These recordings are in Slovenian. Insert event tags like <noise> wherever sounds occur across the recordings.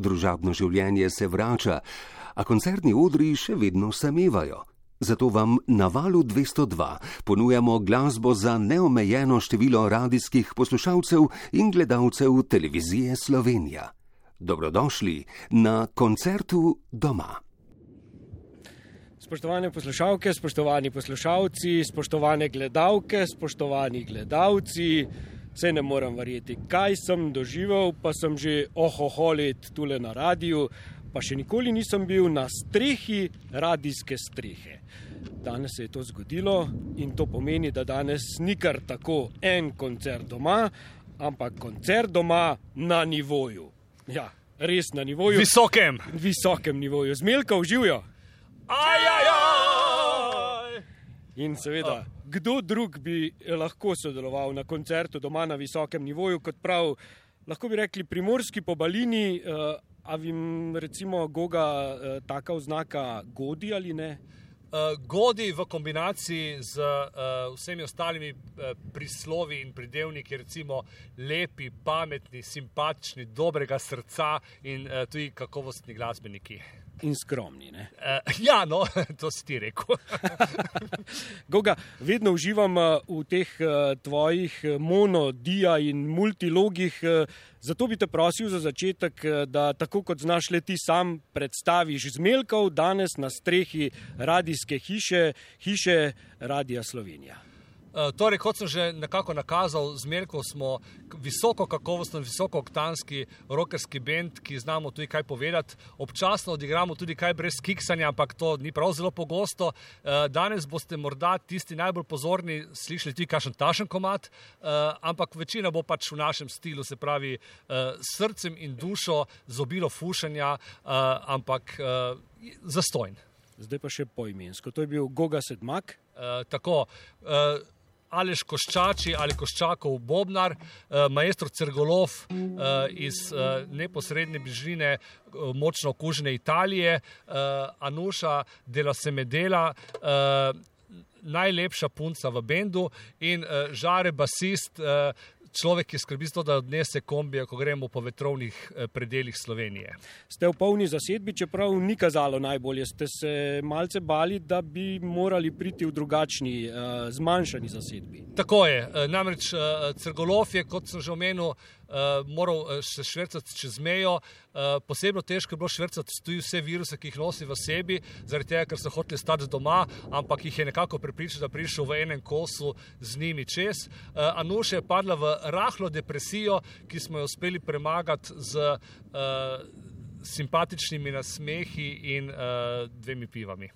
Družabno življenje se vrača, a koncertni odri še vedno samevajo. Zato vam na valu 202 ponujamo glasbo za neomejeno število radijskih poslušalcev in gledalcev televizije Slovenija. Dobrodošli na koncertu doma. Spoštovane poslušalke, spoštovani poslušalci, spoštovane gledalke, spoštovani gledalci, vse ne morem verjeti, kaj sem doživel, pa sem že ohoholit tule na radiju pa še nikoli nisem bil na strehi radijske strehe. Danes se je to zgodilo in to pomeni, da danes ni kar tako en koncert doma, ampak koncert doma na nivoju. Ja, res na nivoju. Visokem. Visokem nivoju, zmelka uživijo. In seveda, kdo drug bi lahko sodeloval na koncertu doma na visokem nivoju, kot prav, lahko bi rekli, primorski pobalini. Uh, A vim recimo Goga eh, taka oznaka godi ali ne? Uh, godi v kombinaciji z uh, vsemi ostalimi uh, prislovi in pridevniki, recimo lepi, pametni, simpatični, dobrega srca in uh, tudi kakovostni glasbeniki in skromni. Uh, ja, no, <laughs> to si ti rekel. <laughs> Goga, vedno uživam eh, v teh uh, tvojih monodija in multilogih. Zato bi te prosil za začetek, da tako kot znaš le ti sam predstaviš zmelkov danes na strehi radijske hiše, hiše Radia Slovenija. Eh, torej, kot sem že nekako nakazal, z Merko smo visoko kakovosten, visoko oktanski rokerski bend, ki znamo tudi kaj povedati. Občasno odigramo tudi kaj brez kiksanja, ampak to ni prav zelo pogosto. Eh, danes boste morda tisti najbolj pozorni slišali tudi kakšen tašen komat, eh, ampak večina bo pač v našem stilu, se pravi srcem in dušo, z obilo fušanja, ampak zastojn. Zdaj pa še poimensko. To je bil Goga Sedmak. Uh, tako. Uh, Alež Koščači ali Koščakov Bobnar, eh, maestro Cergolov eh, iz eh, neposredne bližine močno okužene Italije, Anuša Dela Semedela, najlepša punca v bendu in žare basist, človek, ki skrbi za to, da odnese kombije, ko gremo po vetrovnih eh, predeljih Slovenije. Ste v polni zasedbi, čeprav ni kazalo najbolje. Ste se malce bali, da bi morali priti v drugačni, eh, zmanjšani zasedbi. Tako je. Eh, namreč Crgolov je, kot sem že omenil, uh, moral eh, se švrcati čez mejo. Uh, posebno težko je bilo švrcati tudi vse viruse, ki jih nosi v sebi, zaradi tega, ker so hoteli stati doma, ampak jih je nekako prepričal, da prišel v enem kosu z njimi čez. Uh, Anuša je padla v rahlo depresijo, ki smo jo uspeli premagati z uh, simpatičnimi nasmehi in uh, dvemi pivami.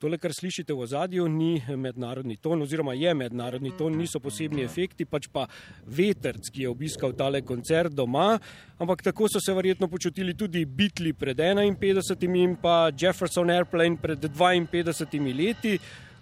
Tole, kar slišite v ozadju, ni mednarodni ton, oziroma je mednarodni ton, niso posebni efekti, pač pa veterc, ki je obiskal tale koncert doma. Ampak tako so se verjetno počutili tudi Beatles pred 51 in pa Jefferson Airplane pred 52 leti.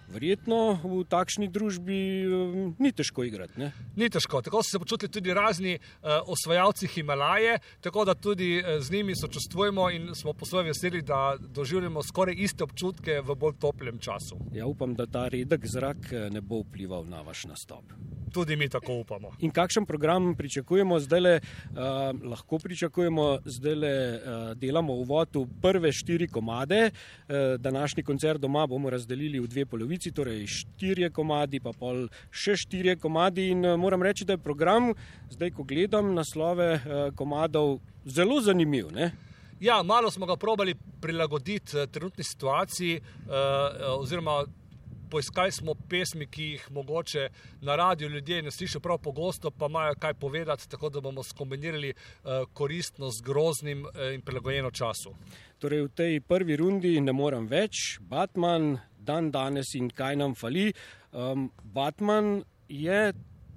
Verjetno v takšni družbi um, ni težko igrati. Ne? Ni težko. Tako so se počutili tudi razni uh, osvajalci Himalaje, tako da tudi uh, z njimi sočustvujemo in smo po svoje veseli, da doživljamo skoraj iste občutke v bolj toplem času. Ja, upam, da ta redek zrak ne bo vplival na vaš nastop. Tudi mi tako upamo. In kakšen program pričakujemo zdaj? Le, uh, lahko pričakujemo, zdaj le uh, delamo v vodu prve štiri komade. Uh, današnji koncert doma bomo razdelili v dve polovici polovici, torej štirje komadi, pa pol še štirje komadi. In uh, moram reči, da je program, zdaj ko gledam naslove uh, komadov, zelo zanimiv. Ne? Ja, malo smo ga probali prilagoditi uh, trenutni situaciji, uh, oziroma poiskali smo pesmi, ki jih mogoče na radiju ljudje ne slišijo prav pogosto, pa imajo kaj povedati, tako da bomo skombinirali uh, koristno z groznim uh, in prilagojeno času. Torej, v tej prvi rundi ne morem več, Batman, dan danes in kaj nam fali. Um, Batman je,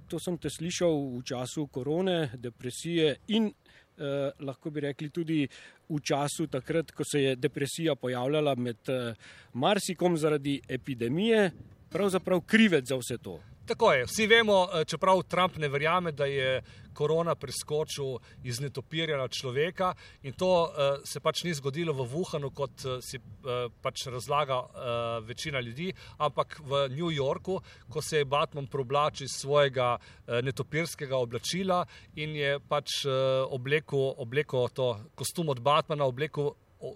to sem te slišal v času korone, depresije in eh, lahko bi rekli tudi v času takrat, ko se je depresija pojavljala med eh, marsikom zaradi epidemije. Pravzaprav krivec za vse to. Tako je. Vsi vemo, eh, čeprav Trump ne verjame, da je korona preskočil iz netopirja na človeka in to uh, se pač ni zgodilo v Wuhanu, kot uh, si uh, pač razlaga uh, večina ljudi, ampak v New Yorku, ko se je Batman problačil iz svojega uh, netopirskega oblačila in je pač uh, oblekel, oblekel to kostum od Batmana, oblekel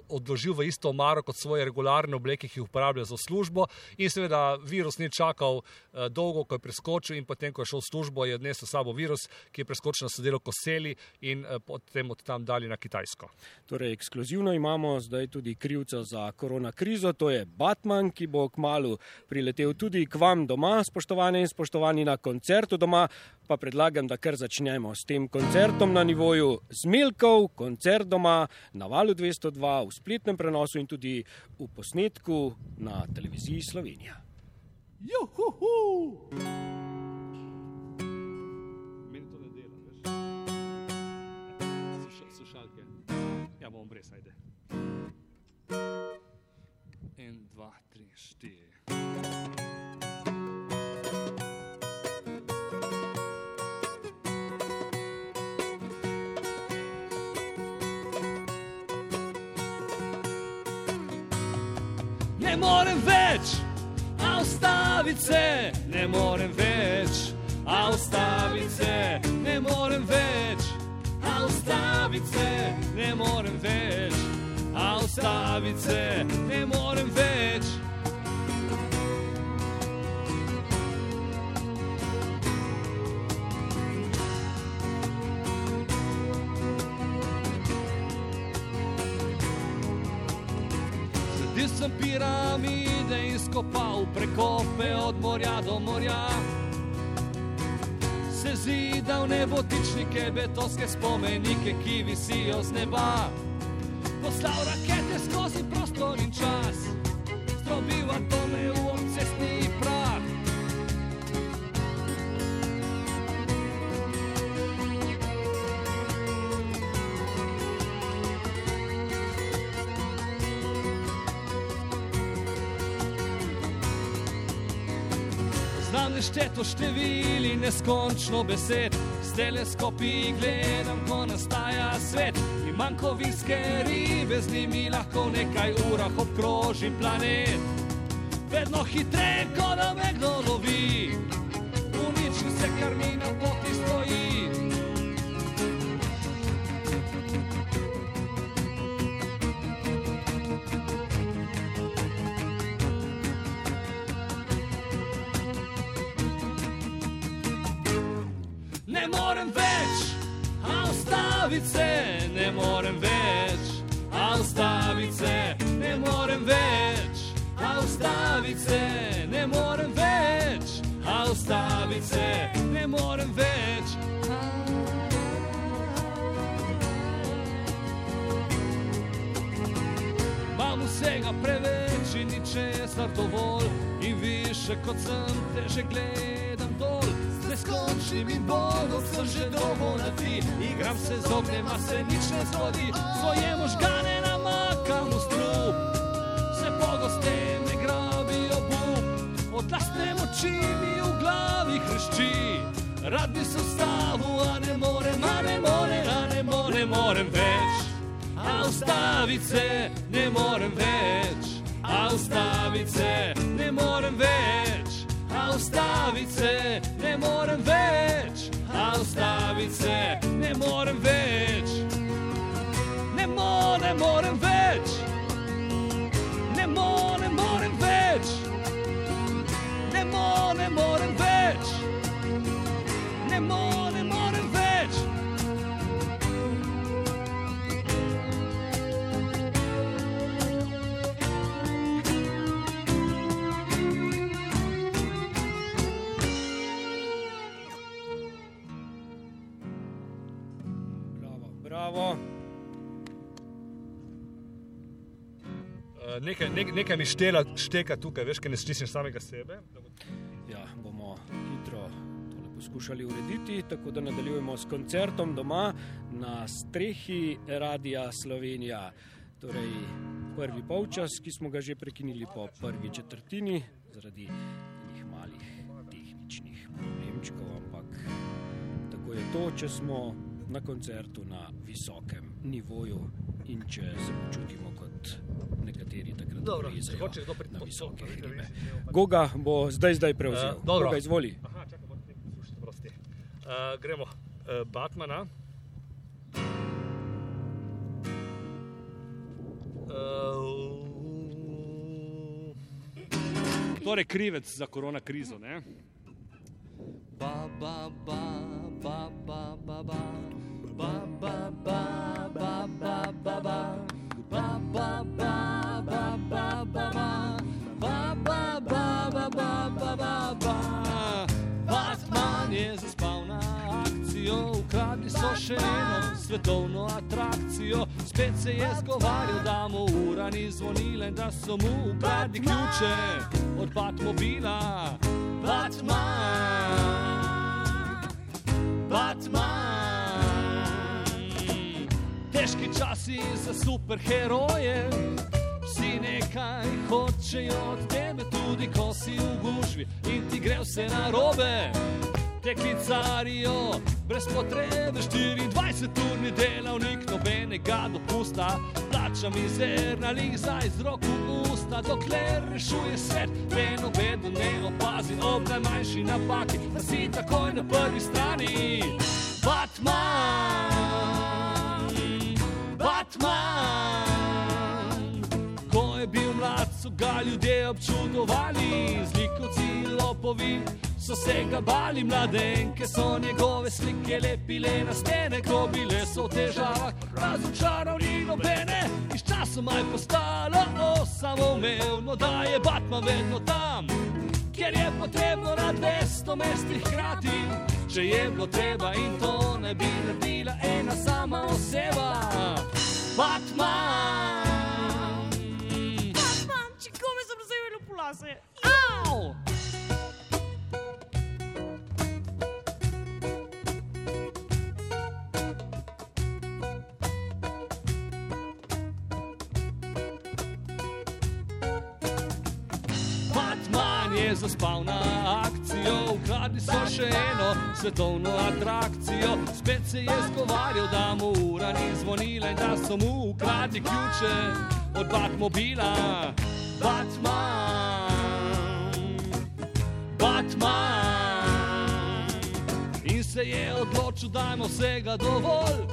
odložil v isto omaro kot svoje regularne obleke, ki jih uporablja za službo. In seveda virus ni čakal uh, dolgo, ko je preskočil, in potem, ko je šel v službo, je odnesel s sabo virus, ki je preskočil na sodelovko Koseli in uh, potem od tam dalje na Kitajsko. Torej, ekskluzivno imamo zdaj tudi krivca za korona krizo, to je Batman, ki bo kmalo priletel tudi k vam doma, spoštovane in spoštovani na koncertu doma. Pa predlagam, da kar začnemo s tem koncertom na nivoju Zmelkov, koncert doma na valu 202 v spletnem prenosu in tudi v posnetku na televiziji Slovenija. Juhu! Meni to ne dela, veš? Slušalke. Ja, bom brez, ajde. En, dva, tri, štiri. Ne morem več, a ustaviti se, ne morem več, a ustaviti se, ne morem več, a ustaviti se, ne morem več, a ustaviti se, ne morem več. Skopal prekope od morja do morja. Se zidal nebotičnike, betonske spomenike, ki visijo z neba. Poslal rakete Znam nešteto števil in neskončno besed, s teleskopi gledam, ko nastaja svet. Imam kovinske ribe, z njimi lahko v nekaj urah obkrožim planet. Vedno hitreje, ko da me kdo lovi, uniči vse, kar mi na poti stoji. Ne morem več, a ustaviti se, ne morem več, a ustaviti se, ne morem več, a ustaviti se, ne morem več, a ustaviti se, ne morem več. Imam vsega preveč in ničesar dovolj, in više kot sem te že gledam dol. Z neskončnim bodom sem že dolgo na ti, igram se z ognjem, a se nič ne zgodi, svoje možgane namakam v strup, vse pogosteje me grabijo bub, od lastne moči mi v glavi hršči. Rad bi se ustavil, a ne morem, a ne morem, a ne morem, morem več. A ustaviti se ne morem več, a ustaviti se ne morem več, ostavit se, ne moram već, a ostavit se, ne moram već. Nekaj, nek, nekaj mi štela, šteka tukaj, veš, ker ne stisneš samega sebe. Ja, bomo hitro tole poskušali urediti, tako da nadaljujemo s koncertom doma na strehi Radia Slovenija. Torej, prvi polčas, ki smo ga že prekinili po prvi četrtini zaradi malih tehničnih problemčkov, ampak tako je to, če smo na koncertu na visokem nivoju in če se počutimo kot nekateri takrat Dobro, če hoče kdo priti na vidite, ne, Goga bo zdaj, zdaj prevzel. Eh, dobro. Goga, izvoli. Aha, čakaj, moram nekaj poslušati, prosti. Uh, gremo. Uh, Batmana. Uh, torej, krivec za korona krizo. Ne? Ba, ba, ba, svetovno atrakcijo. Spet se je zgovarjal, da mu ura ni zvonila in da so mu ukradli ključe od Batmobila. Batman, Batman. Težki časi za superheroje. Vsi nekaj hočejo od tebe, tudi ko si v gužvi in ti gre vse na robe. Te klicarijo brez potrebe, 24-urni delavnik, nobenega dopusta, plača mizerna liza iz rok v usta, dokler rešuje svet, eno bedo ne opazi, ob najmanjši napaki, da si takoj na prvi strani. Batman, Batman. Ko je bil mlad, so ga ljudje občudovali, zlikovci lopovi so se ga bali, mladenke so njegove slike lepile na stene, ko bile so v težavah, razočaral ni nobene, iz časoma je postalo osamoumevno, da je Batman vedno tam. Ker je potrebno na 200 mestih hkrati, če je bilo treba in to ne bi naredila ena sama oseba. Batman. Batman, siccome sono sempre lo pulase. Au! Zaspal na akcijo, ukradli so še eno svetovno atrakcijo. Spet se je zgovarjal, da mu ura ni zvonila in da so mu ukradli ključe od Batmobila. Batman, Batman. In se je odločil, da ima vsega dovolj,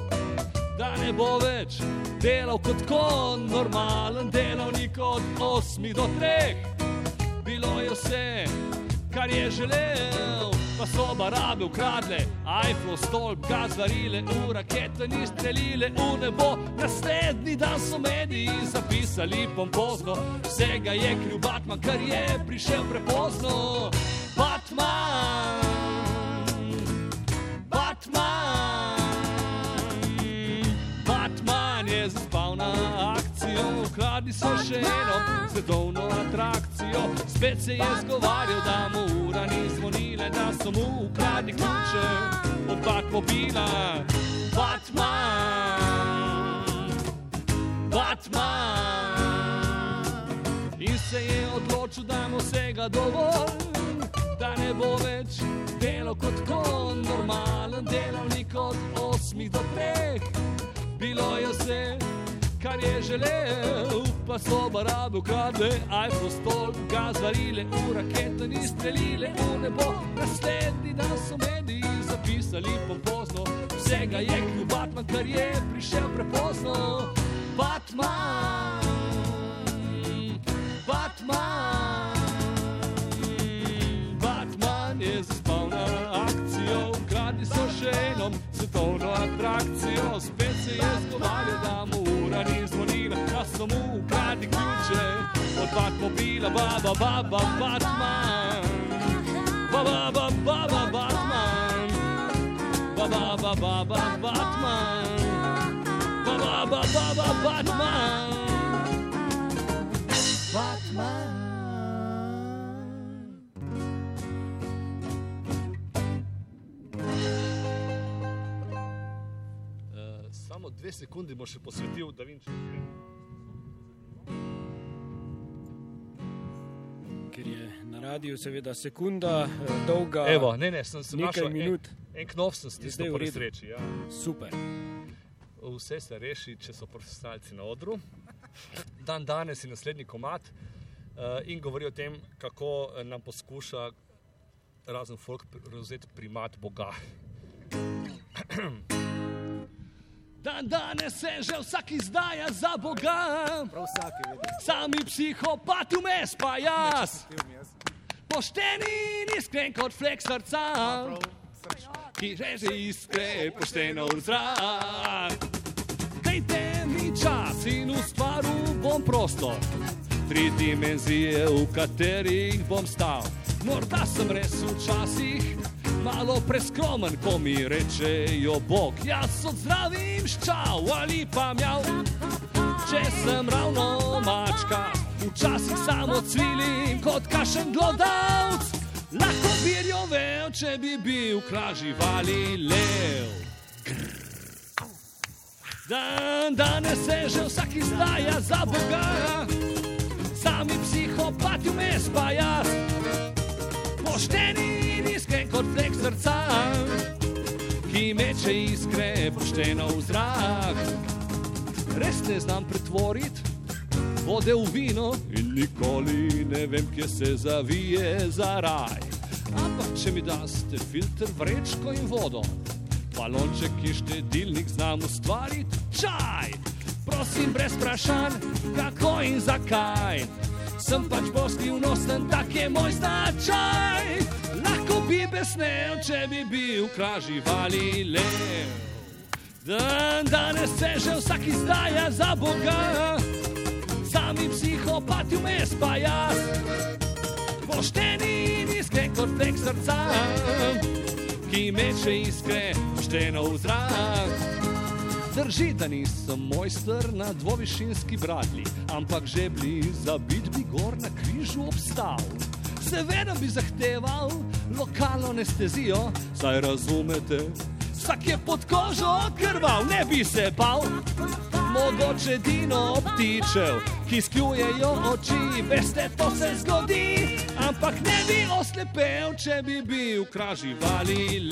da ne bo več delal kot kon, normalen delavnik od 8 do 3. Bilo je vse, kar je želel, pa so barabe ukradle, iPhone, stolp, gaz varile, v rakete ni streljile, v nebo. Naslednji dan so mediji zapisali pompozno, vsega je kriv Batman, kar je prišel prepozno. Batman, Batman, Batman je zaspal na akcijo, ukradli so še eno svetovno atrakcijo. Spet se je zgovarjal, da mu ura ni zvonila, da so mu ukradli ključe od Batmobila. Batman, Batman. In se je odločil, da mu vsega dovolj, da ne bo več delal kot kon, normalen delavnik od 8 do 3. Bilo je vse, kar je želel, pa so barabe ukradle, iPhone stol, gaz varile, v rakete ni streljile, v nebo. Naslednji dan so mediji zapisali pompozno, vsega je kriv Batman, kar je prišel prepozno. Batman, Batman, Batman je zaspal na akcijo, ukradli so še eno svetovno atrakcijo. Spet se je zgovarjal, da mu ni zvonila, da so mu ukradli ključe od Batmobila, baba, baba, Batman. Baba, baba, baba, Batman. Baba, baba, baba, Batman. Baba, baba, baba, Batman. Batman. Uh, dve sekundi bo še posvetil, da vem, če ker je na radiju seveda sekunda eh, dolga. Evo, ne, ne, sem, sem Nekaj našel minut. En, en knov sem stisnil v po redu. nesreči. Ja. Super. Vse se reši, če so profesionalci na odru. Dan danes je naslednji komat uh, in govori o tem, kako eh, nam poskuša razen folk prevzeti primat Boga. <clears throat> Dan danes se že vsak izdaja za Boga, sami psihopati vmes pa jaz, pošteni in iskren kot flek srca. Ki reže iskre pošteno v zrak. Dajte mi čas in ustvaril bom prostor, tri dimenzije, v katerih bom stal. Morda sem res včasih malo preskromen, ko mi rečejo Bog, jaz odzdravim ščav ali pa mjav. Če sem ravno mačka, včasih samo cvilim kot kašen glodavc. Lahko bi rjovel, če bi bil kralj živali lev. Dan danes se že vsak izdaja za Boga, sami psihopati vmes pa jaz, pošteni in iskren kot flek srca, ki meče iskre pošteno v zrak. Res ne znam pretvoriti vode v vino in nikoli ne vem, kje se zavije za raj. Ampak če mi daste filter, vrečko in vodo, balonček in štedilnik znam ustvariti čaj. Prosim, brez vprašanj, kako in zakaj. Sem pač bolj skrivnosten, tak je moj značaj. Lahko bi besnel, če bi bil kralj živali lev. Dan danes se že vsak izdaja za Boga, sami psihopati vmes pa jaz, pošteni in iskren kot tek srca, ki meče iskre pošteno v zrak. Drži, da nisem mojster na dvovišinski bradli, ampak že blizu bit bi gor na križu obstal. Seveda bi zahteval lokalno anestezijo, saj razumete, vsak je pod kožo krval, ne bi se bal. Mogoče dino ptičev, ki skjujejo oči, veste, to se zgodi, ampak ne bi oslepel, če bi bil kralj živali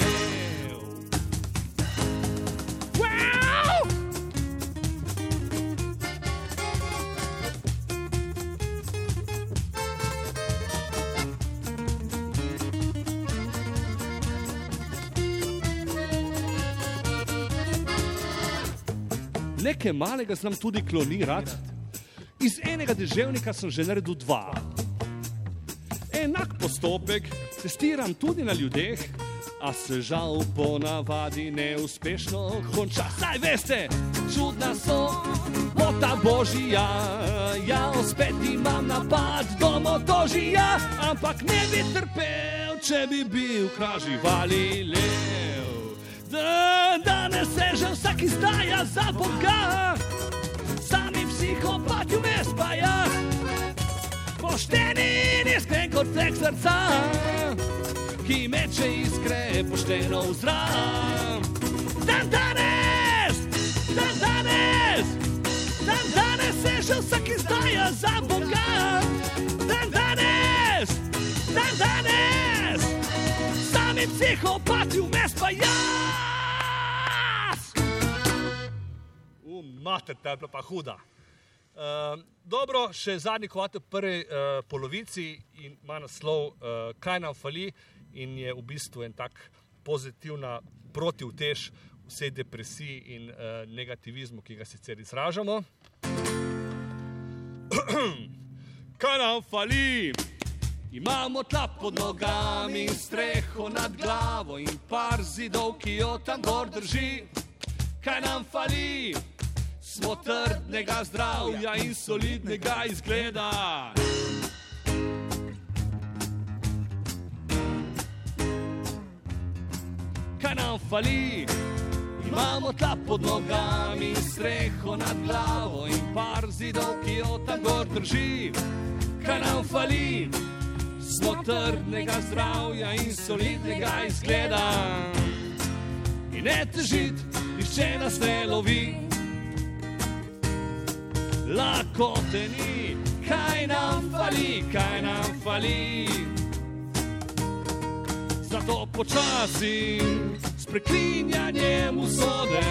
Nekaj malega znam tudi klonirati. Iz enega deževnika sem že naredil dva. Enak postopek testiram tudi na ljudeh, a se žal ponavadi neuspešno konča. Saj veste, čudna so mota božja, ja, spet imam napad do motožija, ampak ne bi trpel, če bi bil kralj živali lev. Da, danes se že vsak izdaja za Boga, sami psihopati vmes pa jaz, pošteni in iskren kot tek srca, ki meče iskre pošteno v zrak. Dan danes, dan danes, dan danes se že vsak izdaja za Boga, dan danes, dan danes, sami psihopati vmes pa jaz. Mater, ta je bila pa huda. Uh, dobro, še zadnji kvart v prvi uh, polovici ima naslov uh, Kaj nam fali, in je v bistvu en tak pozitivna protivtež vsej depresiji in uh, negativizmu, ki ga sicer izražamo. <clears throat> Kaj nam fali? Imamo tla pod nogami in streho nad glavo in par zidov, ki jo tam gor drži. Kaj nam fali? Smo trdnega zdravja in solidnega izgleda. Kaj nam fali? Imamo tla pod nogami streho nad glavo in par zidov, ki jo tam gor drži. Kaj nam fali? Smo trdnega zdravja in solidnega izgleda. In ne težit, nišče nas ne lovi. Lahko te ni, kaj nam fali, kaj nam fali. Zato počasi s preklinjanjem usode.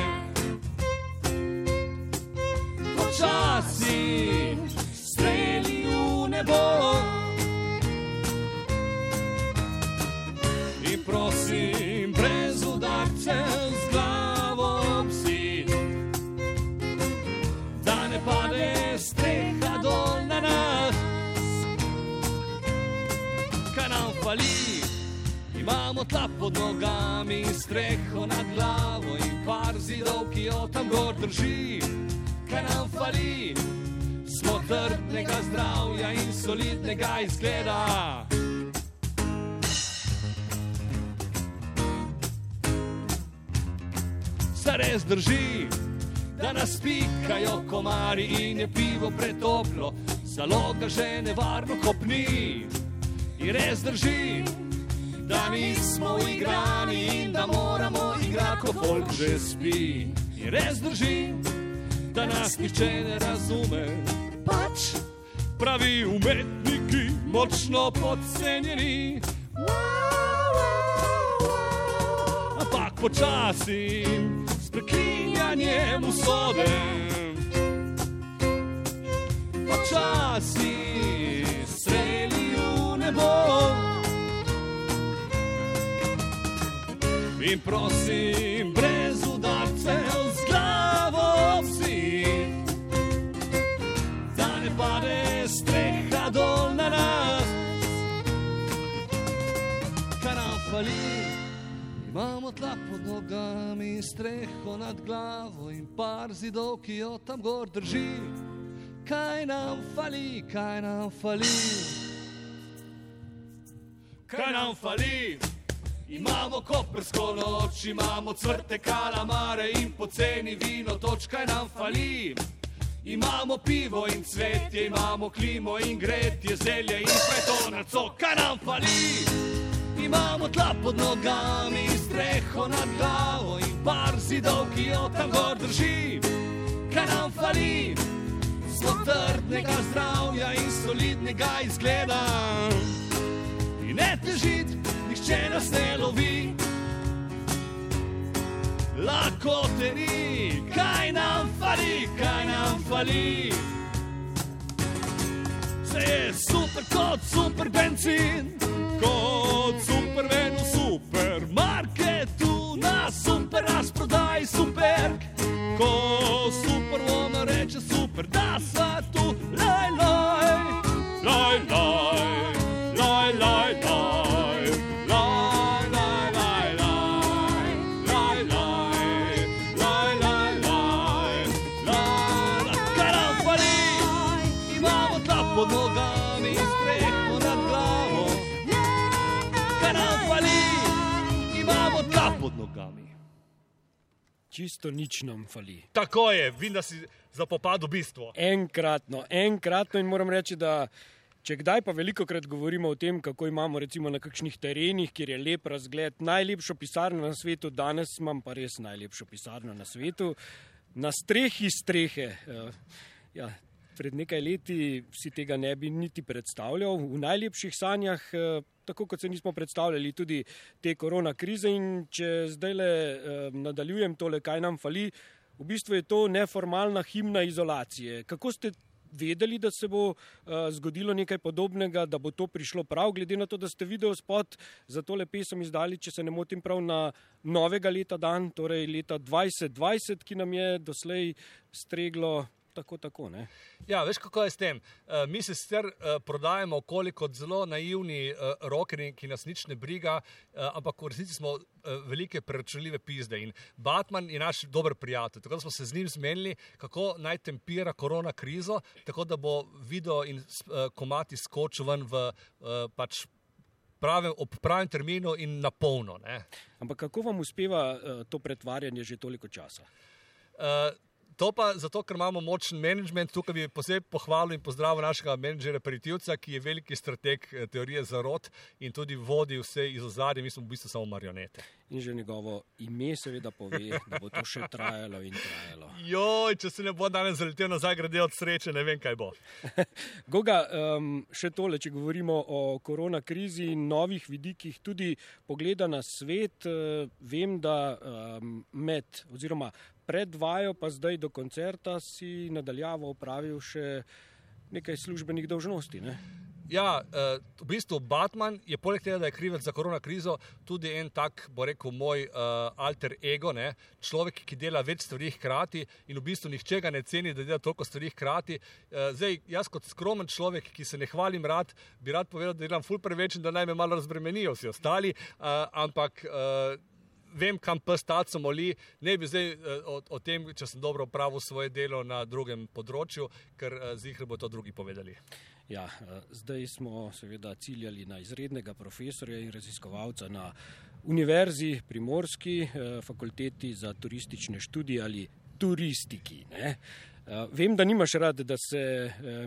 Počasi streli v nebo. In prosim, brez udarcev Fali? Imamo tla pod nogami, streho nad glavo in par zidov, ki jo tam gor drži. Kaj nam fali? Smo trdnega zdravja in solidnega izgleda. Se res drži, da nas pikajo komari in je pivo pretoplo, zaloga že nevarno kopni. In res drži, da nismo igrani in da moramo igrati, ko folk že spi. In res drži, da nas nihče ne razume. Pač pravi umetniki, močno podcenjeni. Ampak počasi, s prekinjanjem usode. Počasi, streli v nebo. In prosim, brez udarcev z glavo vsi, da ne pade streha dol na nas. Kaj nam fali? Imamo tla pod nogami, streho nad glavo in par zidov, ki jo tam gor drži. Kaj nam fali, kaj nam fali? Kaj nam fali? Imamo koprsko noč, imamo crte kalamare in poceni vino, točka nam fali. Imamo pivo in cvetje, imamo klimo in gretje, zelje in pretonaco, kaj nam fali. Imamo tla pod nogami, streho nad glavo in par zidov, ki jo tam gor drži. Kaj nam fali? Smo trdnega zdravja in solidnega izgleda. In ne težit, nihče nas ne lovi. Lahko te ni, kaj nam fali, kaj nam fali. Se je super kot super benzin, kot super ven v supermarketu, na super razprodaj super. Ko super ona reče super, da sva tu, laj, laj, laj, laj, Čisto nič nam fali. Tako je, vidim, da si zapopadel bistvo. Enkratno, enkratno in moram reči, da če kdaj pa veliko krat govorimo o tem, kako imamo recimo na kakšnih terenih, kjer je lep razgled, najlepšo pisarno na svetu, danes imam pa res najlepšo pisarno na svetu, na strehi strehe. eh, Ja, pred nekaj leti si tega ne bi niti predstavljal, v najlepših sanjah, eh, tako kot se nismo predstavljali tudi te korona krize in če zdaj le nadaljujem tole, kaj nam fali, v bistvu je to neformalna himna izolacije. Kako ste vedeli, da se bo uh, zgodilo nekaj podobnega, da bo to prišlo prav, glede na to, da ste video spot za tole pesem izdali, če se ne motim prav na novega leta dan, torej leta 2020, ki nam je doslej streglo tako, tako. Ne? Ja, veš kako je s tem. Uh, mi se sicer uh, prodajamo kot zelo naivni uh, rokeri, ki nas nič ne briga, uh, ampak v resnici smo uh, velike preračunljive pizde. In Batman je naš dober prijatelj. Tako da smo se z njim zmenili, kako naj tempira korona krizo, tako da bo video in uh, komati skočil ven v uh, pač. Pravem, ob pravem terminu in na polno. Ampak kako vam uspeva uh, to pretvarjanje že toliko časa? Uh, to pa zato, ker imamo močen management. Tukaj bi posebej pohvalil in pozdravil našega menedžera Peritivca, ki je veliki strateg eh, teorije zarod in tudi vodi vse iz ozadja, mi smo v bistvu samo marionete. In že njegovo ime seveda pove, da bo to še trajalo in trajalo. Joj, če se ne bo danes zaletel nazaj, grede od sreče, ne vem, kaj bo. <laughs> Goga, um, še tole, če govorimo o korona krizi in novih vidikih, tudi pogleda na svet, uh, vem, da um, med oziroma pred vajo, pa zdaj do koncerta si nadaljavo opravil še nekaj službenih dolžnosti. Ne? Ja, uh, v bistvu Batman je poleg tega, da je krivec za korona krizo, tudi en tak, bo rekel, moj uh, alter ego, ne? človek, ki dela več stvari hkrati in v bistvu nihče ga ne ceni, da dela toliko stvari hkrati. Uh, zdaj, jaz kot skromen človek, ki se ne hvalim rad, bi rad povedal, da delam ful preveč in da naj me malo razbremenijo vsi ostali, uh, ampak. Uh, vem, kam pestaco moli, ne bi zdaj uh, o, o tem, če sem dobro opravil svoje delo na drugem področju, ker uh, zihre bo to drugi povedali. Ja, uh, zdaj smo seveda ciljali na izrednega profesorja in raziskovalca na Univerzi Primorski, fakulteti za turistične študije ali turistiki. Uh, vem, da nimaš rad, da se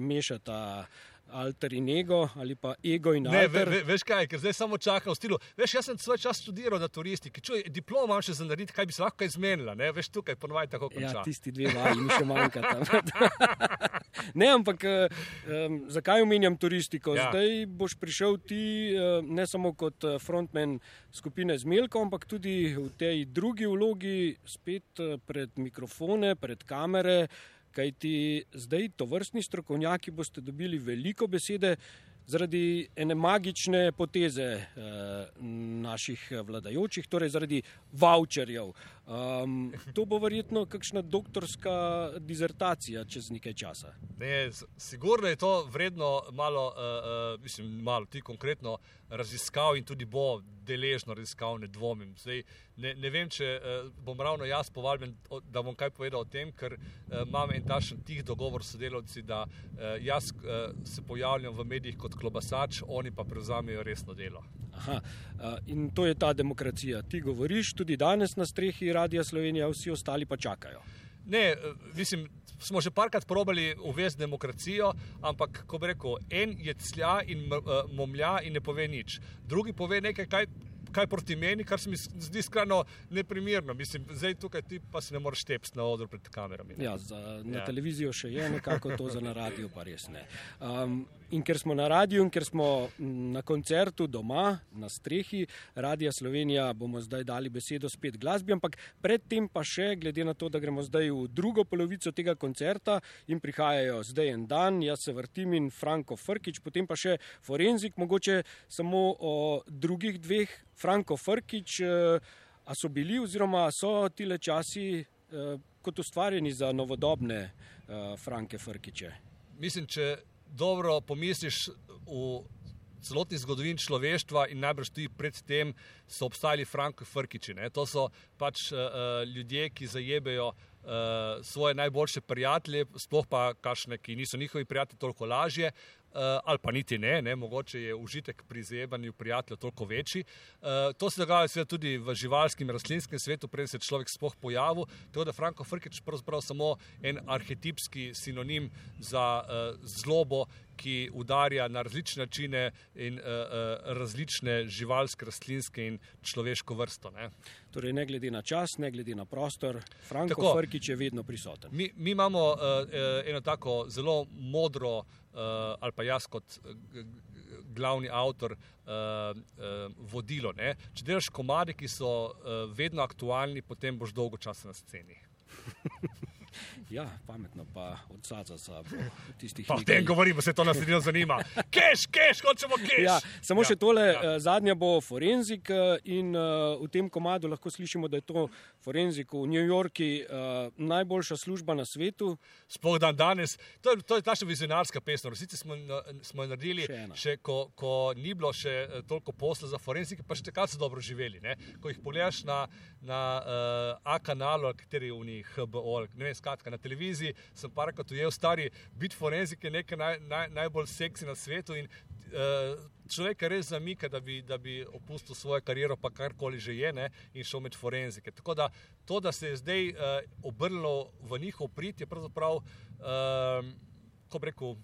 mešata alter in ego ali pa ego in Ne, ve, ve, veš kaj, ker zdaj samo čakam v stilu. Veš, jaz sem svoj čas študiral na turistiki, čuj, diplom imam še za narediti, kaj bi se lahko izmenila, ne, veš tukaj ponovadi tako konča. Ja, tisti dve vaji mi še manjkata. <laughs> ne, ampak um, zakaj omenjam turistiko? Ja. Zdaj boš prišel ti um, ne samo kot eh, frontman skupine Zmelko, ampak tudi v tej drugi vlogi spet pred mikrofone, pred kamere, kajti zdaj to vrstni strokovnjaki boste dobili veliko besede. Zaradi ene magične poteze eh, naših vladajočih, torej zaradi voucherjev. Um, to bo verjetno kakšna doktorska dizertacija čez nekaj časa. Ne, sigurno je to vredno malo, uh, uh, mislim, malo ti konkretno raziskav in tudi bo deležno raziskav, ne dvomim. Zdaj, ne, ne vem, če uh, bom ravno jaz povabljen, da bom kaj povedal o tem, ker uh, imam en tašen tih dogovor s sodelavci, da uh, jaz uh, se pojavljam v medijih kot klobasač, oni pa prevzamejo resno delo. Aha, in to je ta demokracija. Ti govoriš tudi danes na strehi Radia Slovenija, vsi ostali pa čakajo. Ne, eh, mislim, smo že parkrat probali uvesti demokracijo, ampak, ko bi rekel, en je clja in eh, momlja in ne pove nič. Drugi pove nekaj, kaj, kaj proti meni, kar se mi zdi skrajno neprimerno. Mislim, zdaj tukaj ti pa se ne moreš tepsti na odru pred kamerami. ne. Ja, za, na Ja. televizijo še je nekako to, za na radiju pa res ne. Um, in ker smo na radiju in ker smo mm, na koncertu doma, na strehi Radia Slovenija, bomo zdaj dali besedo spet glasbi, ampak predtem pa še, glede na to, da gremo zdaj v drugo polovico tega koncerta in prihajajo zdaj en dan, jaz se vrtim in Franko Frkič, potem pa še Forenzik, mogoče samo o drugih dveh. Franko Frkič, eh, a so bili oziroma so tile časi eh, kot ustvarjeni za novodobne uh, Franke Frkiče. Mislim, če dobro pomisliš v celotni zgodovini človeštva in najbrž tudi predtem so obstajali Franko Frkiči. Ne? To so pač uh, ljudje, ki zajebejo uh, svoje najboljše prijatelje, sploh pa kašne, ki niso njihovi prijatelji, toliko lažje. Uh, ali pa niti ne, ne, mogoče je užitek pri zajebanju prijateljev toliko večji. Uh, to se dogaja seveda tudi v živalskem in rastlinskem svetu, preden se je človek sploh pojavil. Tako da Franko Frkič je pravzaprav samo en arhetipski sinonim za uh, zlobo, ki udarja na različne načine in uh, uh, različne živalske, rastlinske in človeško vrsto. Ne. Torej, ne glede na čas, ne glede na prostor, Franko Tako. Frkič je vedno prisoten. Mi, mi imamo uh, eno tako zelo modro, uh, ali pa jaz kot g- glavni avtor, uh, uh, vodilo. Ne? Če delaš komade, ki so uh, vedno aktualni, potem boš dolgo časa na sceni. Ja, pametno pa od Saza sa tistih Pa o tem govorimo, se to nas ne zanima. <laughs> Keš, keš, hočemo keš. Ja, samo ja, še tole, ja. ja. zadnja bo forenzik eh, in uh, v tem komadu lahko slišimo, da je to forenzik v New Yorku uh, najboljša služba na svetu. Sploh dan danes, to je, to je naša vizionarska pesem. Resnici smo, smo jo naredili, Še ena. še ko, ko ni bilo še eh, toliko posla za forenzike, pa še takrat so dobro živeli. Ne? Ko jih pogledaš na, na uh, A kanalu, kateri v njih, HBO, ne vem, skratka, na televiziji sem parkrat ujel stari, biti forenzik je nekaj naj, naj, najbolj seksi na svetu in uh, človeka res zamika, da bi, da bi opustil svojo kariero, pa karkoli že je, ne, in šel med forenzike. Tako da to, da se je zdaj uh, obrnilo v njihov prid, je pravzaprav, uh, ko bi rekel,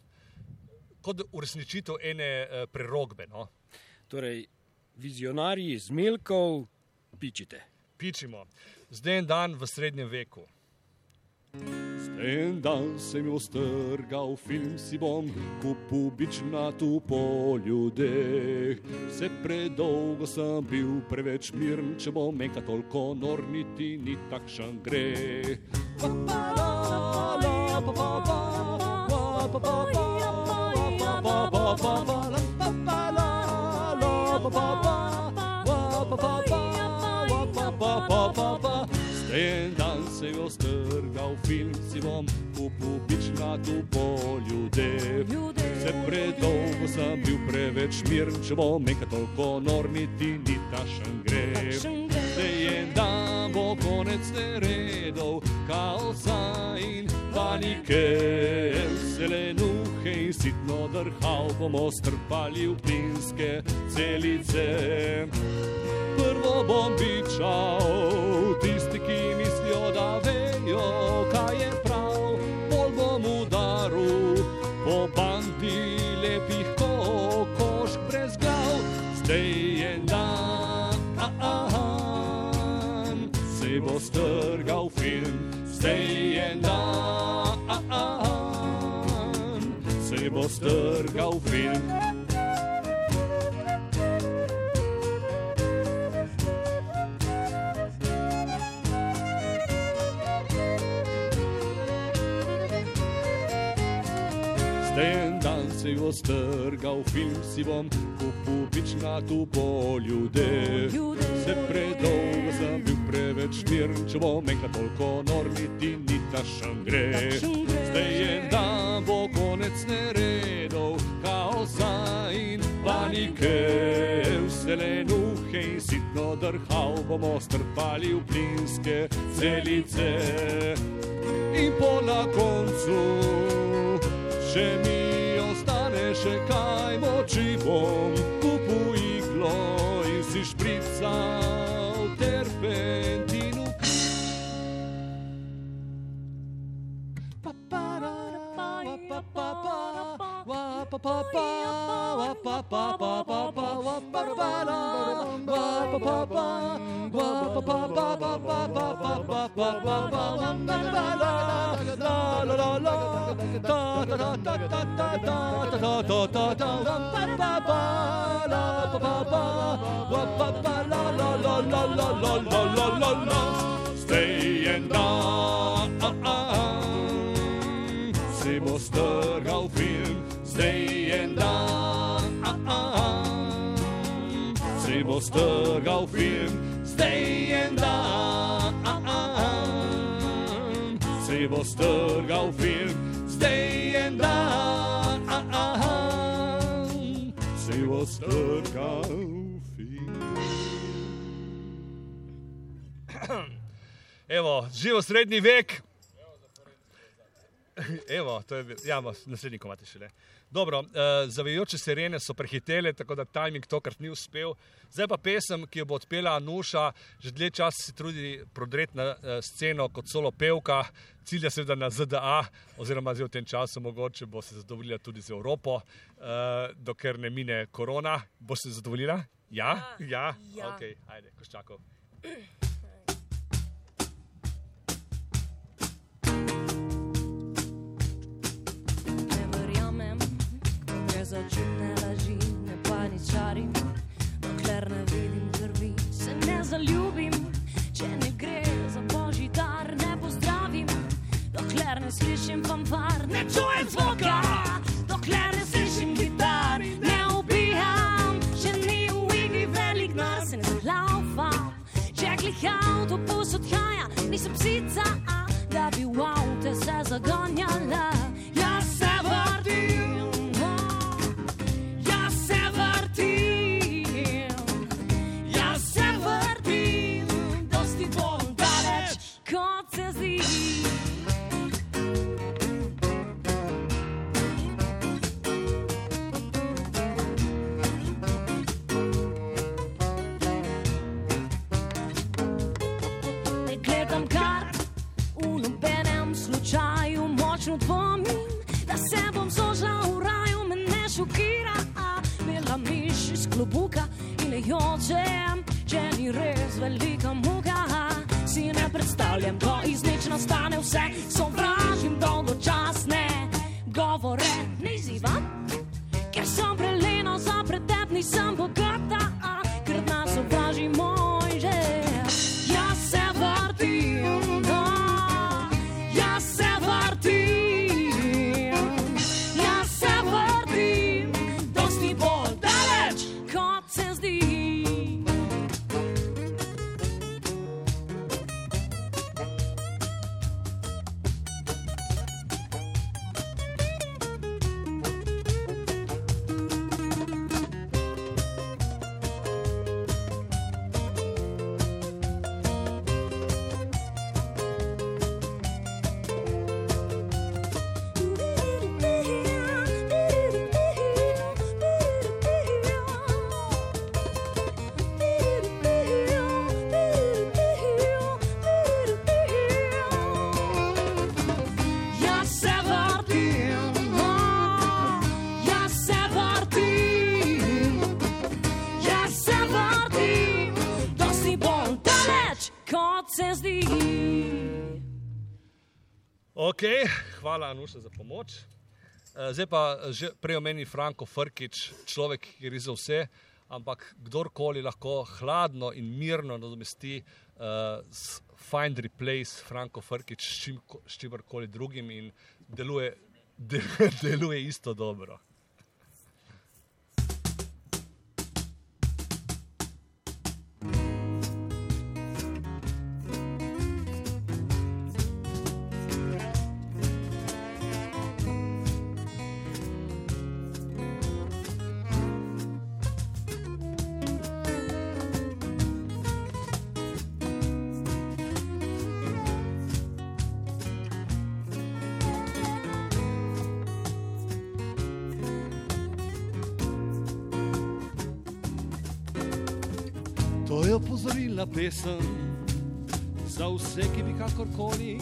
kot uresničitev ene uh, prerogbe. No. Torej, vizionarji iz Milkov, pičite. Pičimo. Zdaj je dan v srednjem veku. En dan sem jo strgal, film si bom kupil bična tu po ljudeh. Vse predolgo sem bil preveč miren, če bom enkrat toliko nor, niti ni takšen greh. En bom kupil bična tu po ljudeh. Vse predolgo sem bil preveč miren, če bom enkrat toliko nor, niti ni takšen greh. Zdaj en dan bo konec neredov, kaosa in panike, zelenuhe in sitno drhal bomo strpali v plinske celice. Prvo bom bičal tisti, ki mislijo, da vejo, kaj je prav. Bo strgal film. En dan se jo strgal, film si bom kupil bična tu po ljudeh. Se predolgo sem bil preveč miren, če bom enkrat toliko nor, niti ni tašen greh. Zdaj je dan, bo konec panike. Vse lenuhe in sitno drhal bomo strpali v plinske celice. In po na koncu Če mi ostane še kaj moči, bom kupil iglo in si šprical terpentinu. Pa pa ra, pa pa pa pa, wa pa Stay and down, se bo strgal sej en dan se bo strgal film, zdaj en dan se bo strgal film, zdaj en dan se bo strgal film. <clears throat> Evo, živo srednji vek. Evo, to je bil, ja, naslednji komati šele. Dobro, uh, zavajajoče sirene so prehitele, tako da timing tokrat ni uspel. Zdaj pa pesem, ki jo bo odpela Nuša, že dlje časa se trudi prodreti na uh, sceno kot solo pevka, cilja seveda na ZDA, oziroma zdaj v tem času mogoče bo se zadovoljila tudi z Evropo, uh, dokler ne mine korona. Bo se zadovoljila? Ja, ja, Ja. ok, ajde, koščakov. Za čudne laži, ne paničarim, dokler ne vidim krvi, se ne zaljubim, Ok, hvala, Anuša, za pomoč. Eh, Zdaj pa že prej omeni Franko Frkič, človek, ki gre za vse, ampak kdorkoli lahko hladno in mirno nadomesti uh, Find Replace Franko Frkič s, čim, s čimerkoli drugim in deluje, de, <laughs> deluje isto dobro. Opozorilna pesem za vse, ki bi kakorkoli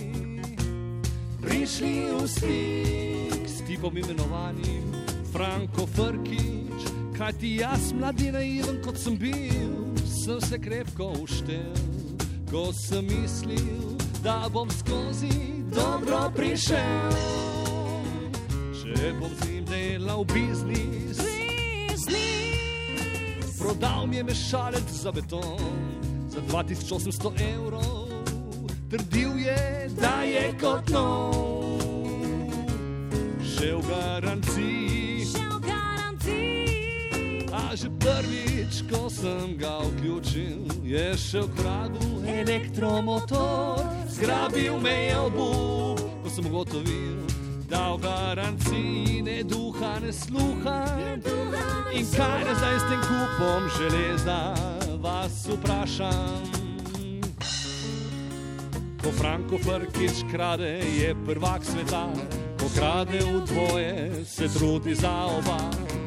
prišli v stik s tipom imenovanim Franko Frkič. Kaj ti jaz, mladi naiven kot sem bil, sem se krepko uštel, ko sem mislil, da bom skozi dobro prišel. Če bom z njim delal biznis, Prodal mi je mešalec za beton 2800 evrov, trdil je, da je kot nov. Že v garanciji, Še v garanciji, a že prvič, ko sem ga vključil, je še ukradel elektromotor, zgrabil me je obup, ko sem ugotovil, da v garanciji ne duha, ne sluha. In kaj je zdaj s tem kupom železa, vas vprašam. Ko Franko Frkič krade, je prvak sveta, ko krade v dvoje, se trudi za oba.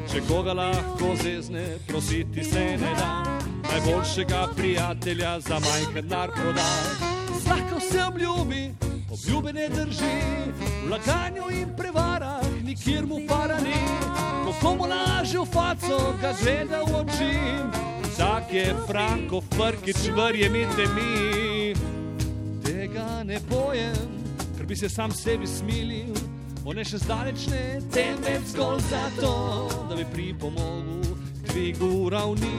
Če koga lahko zezne, prositi se ne da, najboljšega prijatelja za majhen denar proda. Zlahka se obljubi, obljube ne drži, v laganju in prevarah nikjer mu para ni. Ko komu laže v faco, ga gleda v oči. Tak je Franko Frkič, verjemite mi. Ne bojem, ker bi se sam sebi smilil. On je še zdaleč ne, temveč zgolj zato, da bi pripomogel k dvigu ravni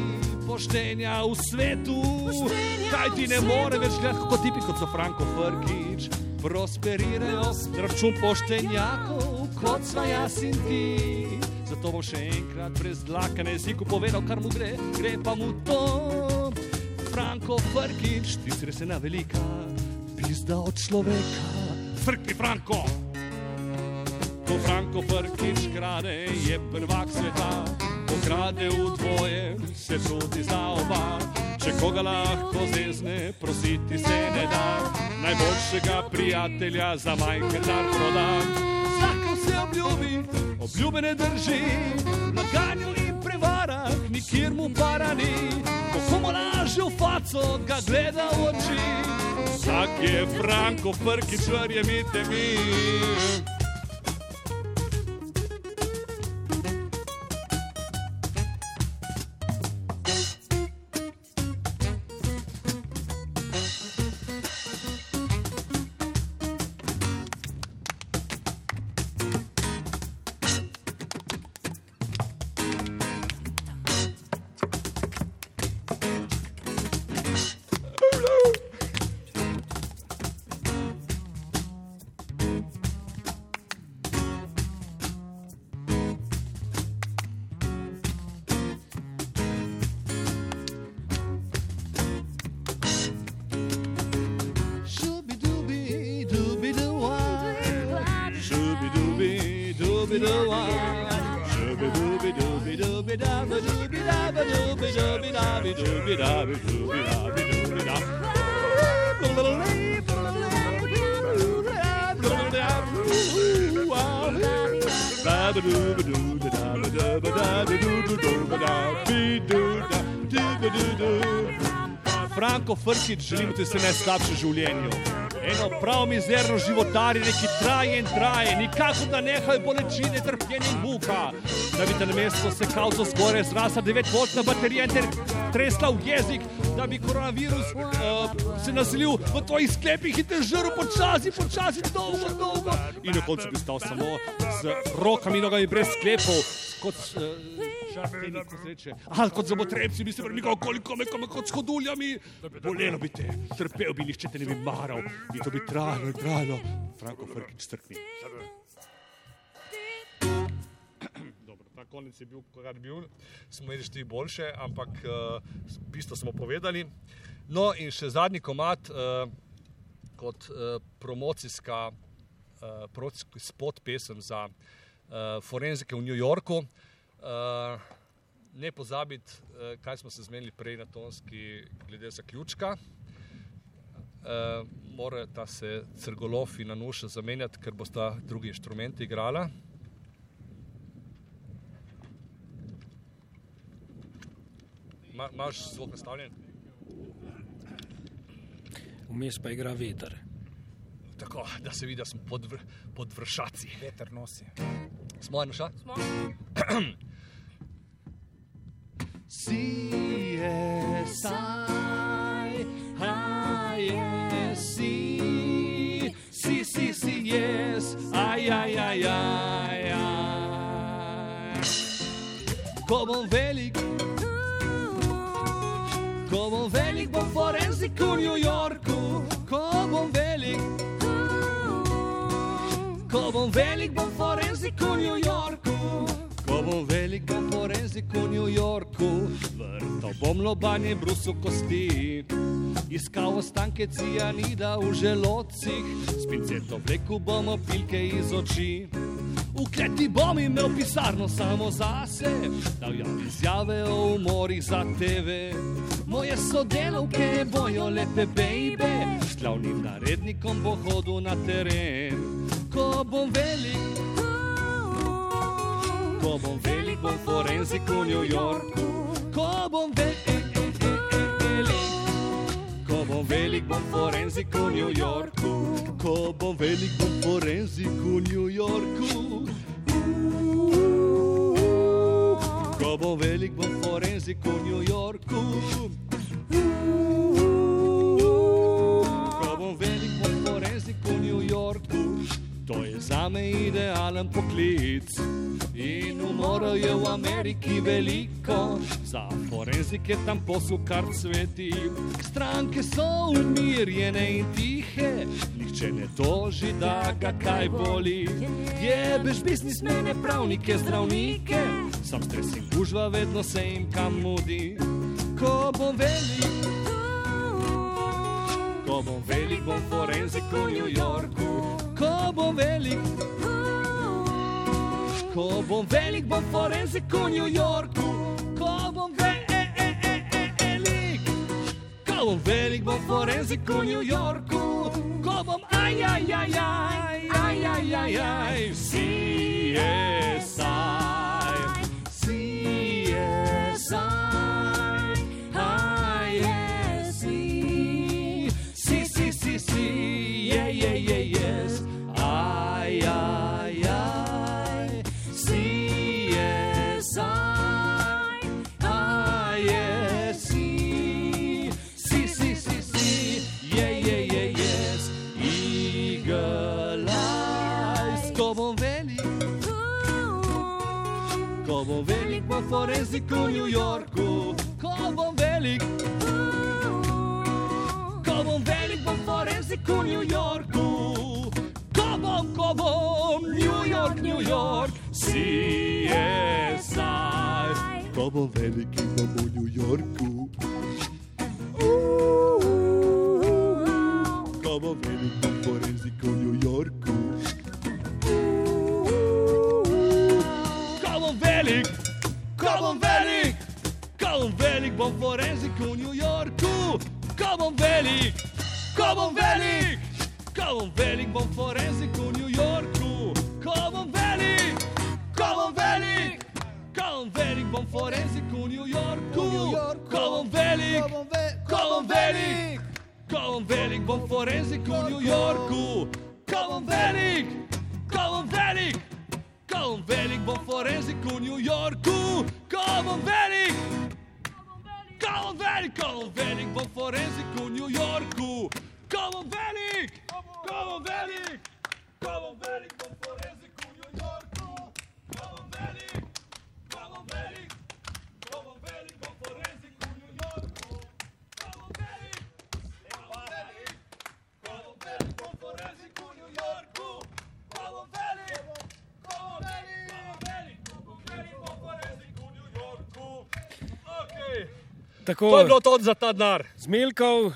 poštenja v svetu. Kaj ti ne more več gledati kot tipi kot so Franko Frkič. Prosperirajo na račun poštenjakov, kot sva jaz in ti. Zato bom še enkrat brez dlaka na jeziku povedal, kar mu gre, gre pa mu to. Franko Frkič, ti si res ena velika, pizda od človeka. Frki Franko! Ko Franko Frkič krade, je prvak sveta, ko krade v dvoje, se trudi za oba. Če koga lahko zezne, prositi se ne da, najboljšega prijatelja za majhen dar proda. Vsako se obljubi, obljube ne drži, v laganju in prevarah nikjer mu para ni. Ko komu laže v faco, ga gleda v oči. Vsak je Franko Frkič, verjemite mi. Franko Frkič, želim ti se najslabše v življenju. Eno prav mizerno životarjenje, ki traje in traje, nikakor da nehajo bolečine, trpljenje in muka. Da bi te na mesto se kauco zgore zrasla 9-voltna baterija in ter tresla v jezik, da bi koronavirus uh, se naselil v tvojih sklepih in te žrl počasi, počasi, dolgo, dolgo. In na koncu bi stal samo z rokami in nogami brez sklepov, kot uh, šarpeni, kot se reče. Ah, kot zobotrebci bi se premikal koliko me, kome, kot s hoduljami. Bolelo bi te, trpel bi, nihče te ne bi maral. In to bi trajalo trajalo. Franko Frkič strkni. Ta konec je bil, kar bil, smo imeli štiri boljše, ampak uh, bistvo smo povedali. No, in še zadnji komat uh, kot uh, promocijska, uh, promocijski spot pesem za uh, forenzike v New Yorku. Uh, ne pozabiti, uh, kaj smo se zmenili prej na tonski, glede zaključka. Uh, Morata se crgolov in nanuša zamenjati, ker bosta drugi inštrumenti igrala. Ma, Imaš zvok nastavljen? Vmes pa igra veter. Tako, da se vidi, da smo pod, vr, pod vršaci. Veter nosi. Smo eno šat? Smo? <clears throat> CSI, ISC, si, si, si, yes, aj, aj, aj, aj, aj. Ko bom velik, ko bom velik, bom forenzik v New Yorku, ko bom velik. Ko bom velik, bom forenzik v New Yorku. Ko bom velik, bom forenzik v New Yorku. Vrtal bom lobanje brusu kosti. Iskal ostanke cianida v želodcih. S pinceto vleku bomo pilke iz oči. V kleti bom imel pisarno samo zase, dal javne izjave o umorih za TV. Moje sodelavke bojo lepe bejbe, s glavnim narednikom bo hodil na teren. Ko bom velik, ko bom velik, bom forenzik v New Yorku. Ko bom velik, bom velik, bom forenzik v New Yorku. Ko bom velik, bom forenzik v New Yorku. Ko bom velik, bom forenzik v New Yorku. Ko bom velik, bom forenzik v New Yorku. To je zame idealen poklic. In umorov je v Ameriki veliko, za forenzike tam posel kar cveti. Stranke so umirjene in tihe, nihče ne toži, da ga kaj boli. Jebeš biznismene, pravnike, zdravnike, sam stres in gužva vedno se jim kam mudi. Ko bom velik, ko bom velik, bom forenzik v New Yorku. Ko bom velik, ko bom velik, bom forenzik v New Yorku. Ko bom velik, ko bom velik, bom forenzik v New Yorku. Ko bom aj, aj, aj, aj, aj, aj, aj, aj, CSI, CSI, si, je, je, je, jaz, aj, aj, aj, si je saj, aj, je si, si, si, si, si, je, je, je, jaz, igelajs, ko bom velik, ko bom velik, bom forenznik v New Yorku, ko bom velik, Wellington forense New York. Como como New York, New York. CSI Cobon, Wellington, Cobon, New York. Cobon, Wellington forense New York. Como Wellington, Cobon, Wellington Cobon, Velik bom con New York. Cobon, Velik velik, ko bom velik, ko bom velik bom forenzik v New Yorku, ko bom velik, ko bom velik, ko bom velik bom forenzik v New Yorku, ko bom velik, ko bom velik, ko bom velik bom forenzik v New Yorku, ko bom velik, ko bom velik. Ko bom velik, bom forenzik v New Yorku, ko bom velik, ko bom velik, ko bom velik, bom forenzik v New Yorku, ko bom velik, ko bom velik, ko bom velik, Tako, To je bilo to za ta denar. Zmelkov,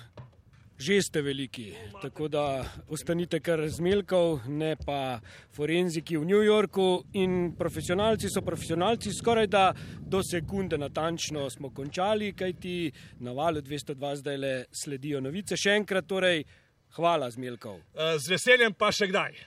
že ste veliki, tako da ostanite kar zmelkov, ne pa forenziki v New Yorku. In profesionalci so profesionalci, skoraj da do sekunde natančno smo končali, kajti na valu 202 zdaj le sledijo novice. Še enkrat torej, hvala zmelkov. Eh, Z veseljem pa še kdaj.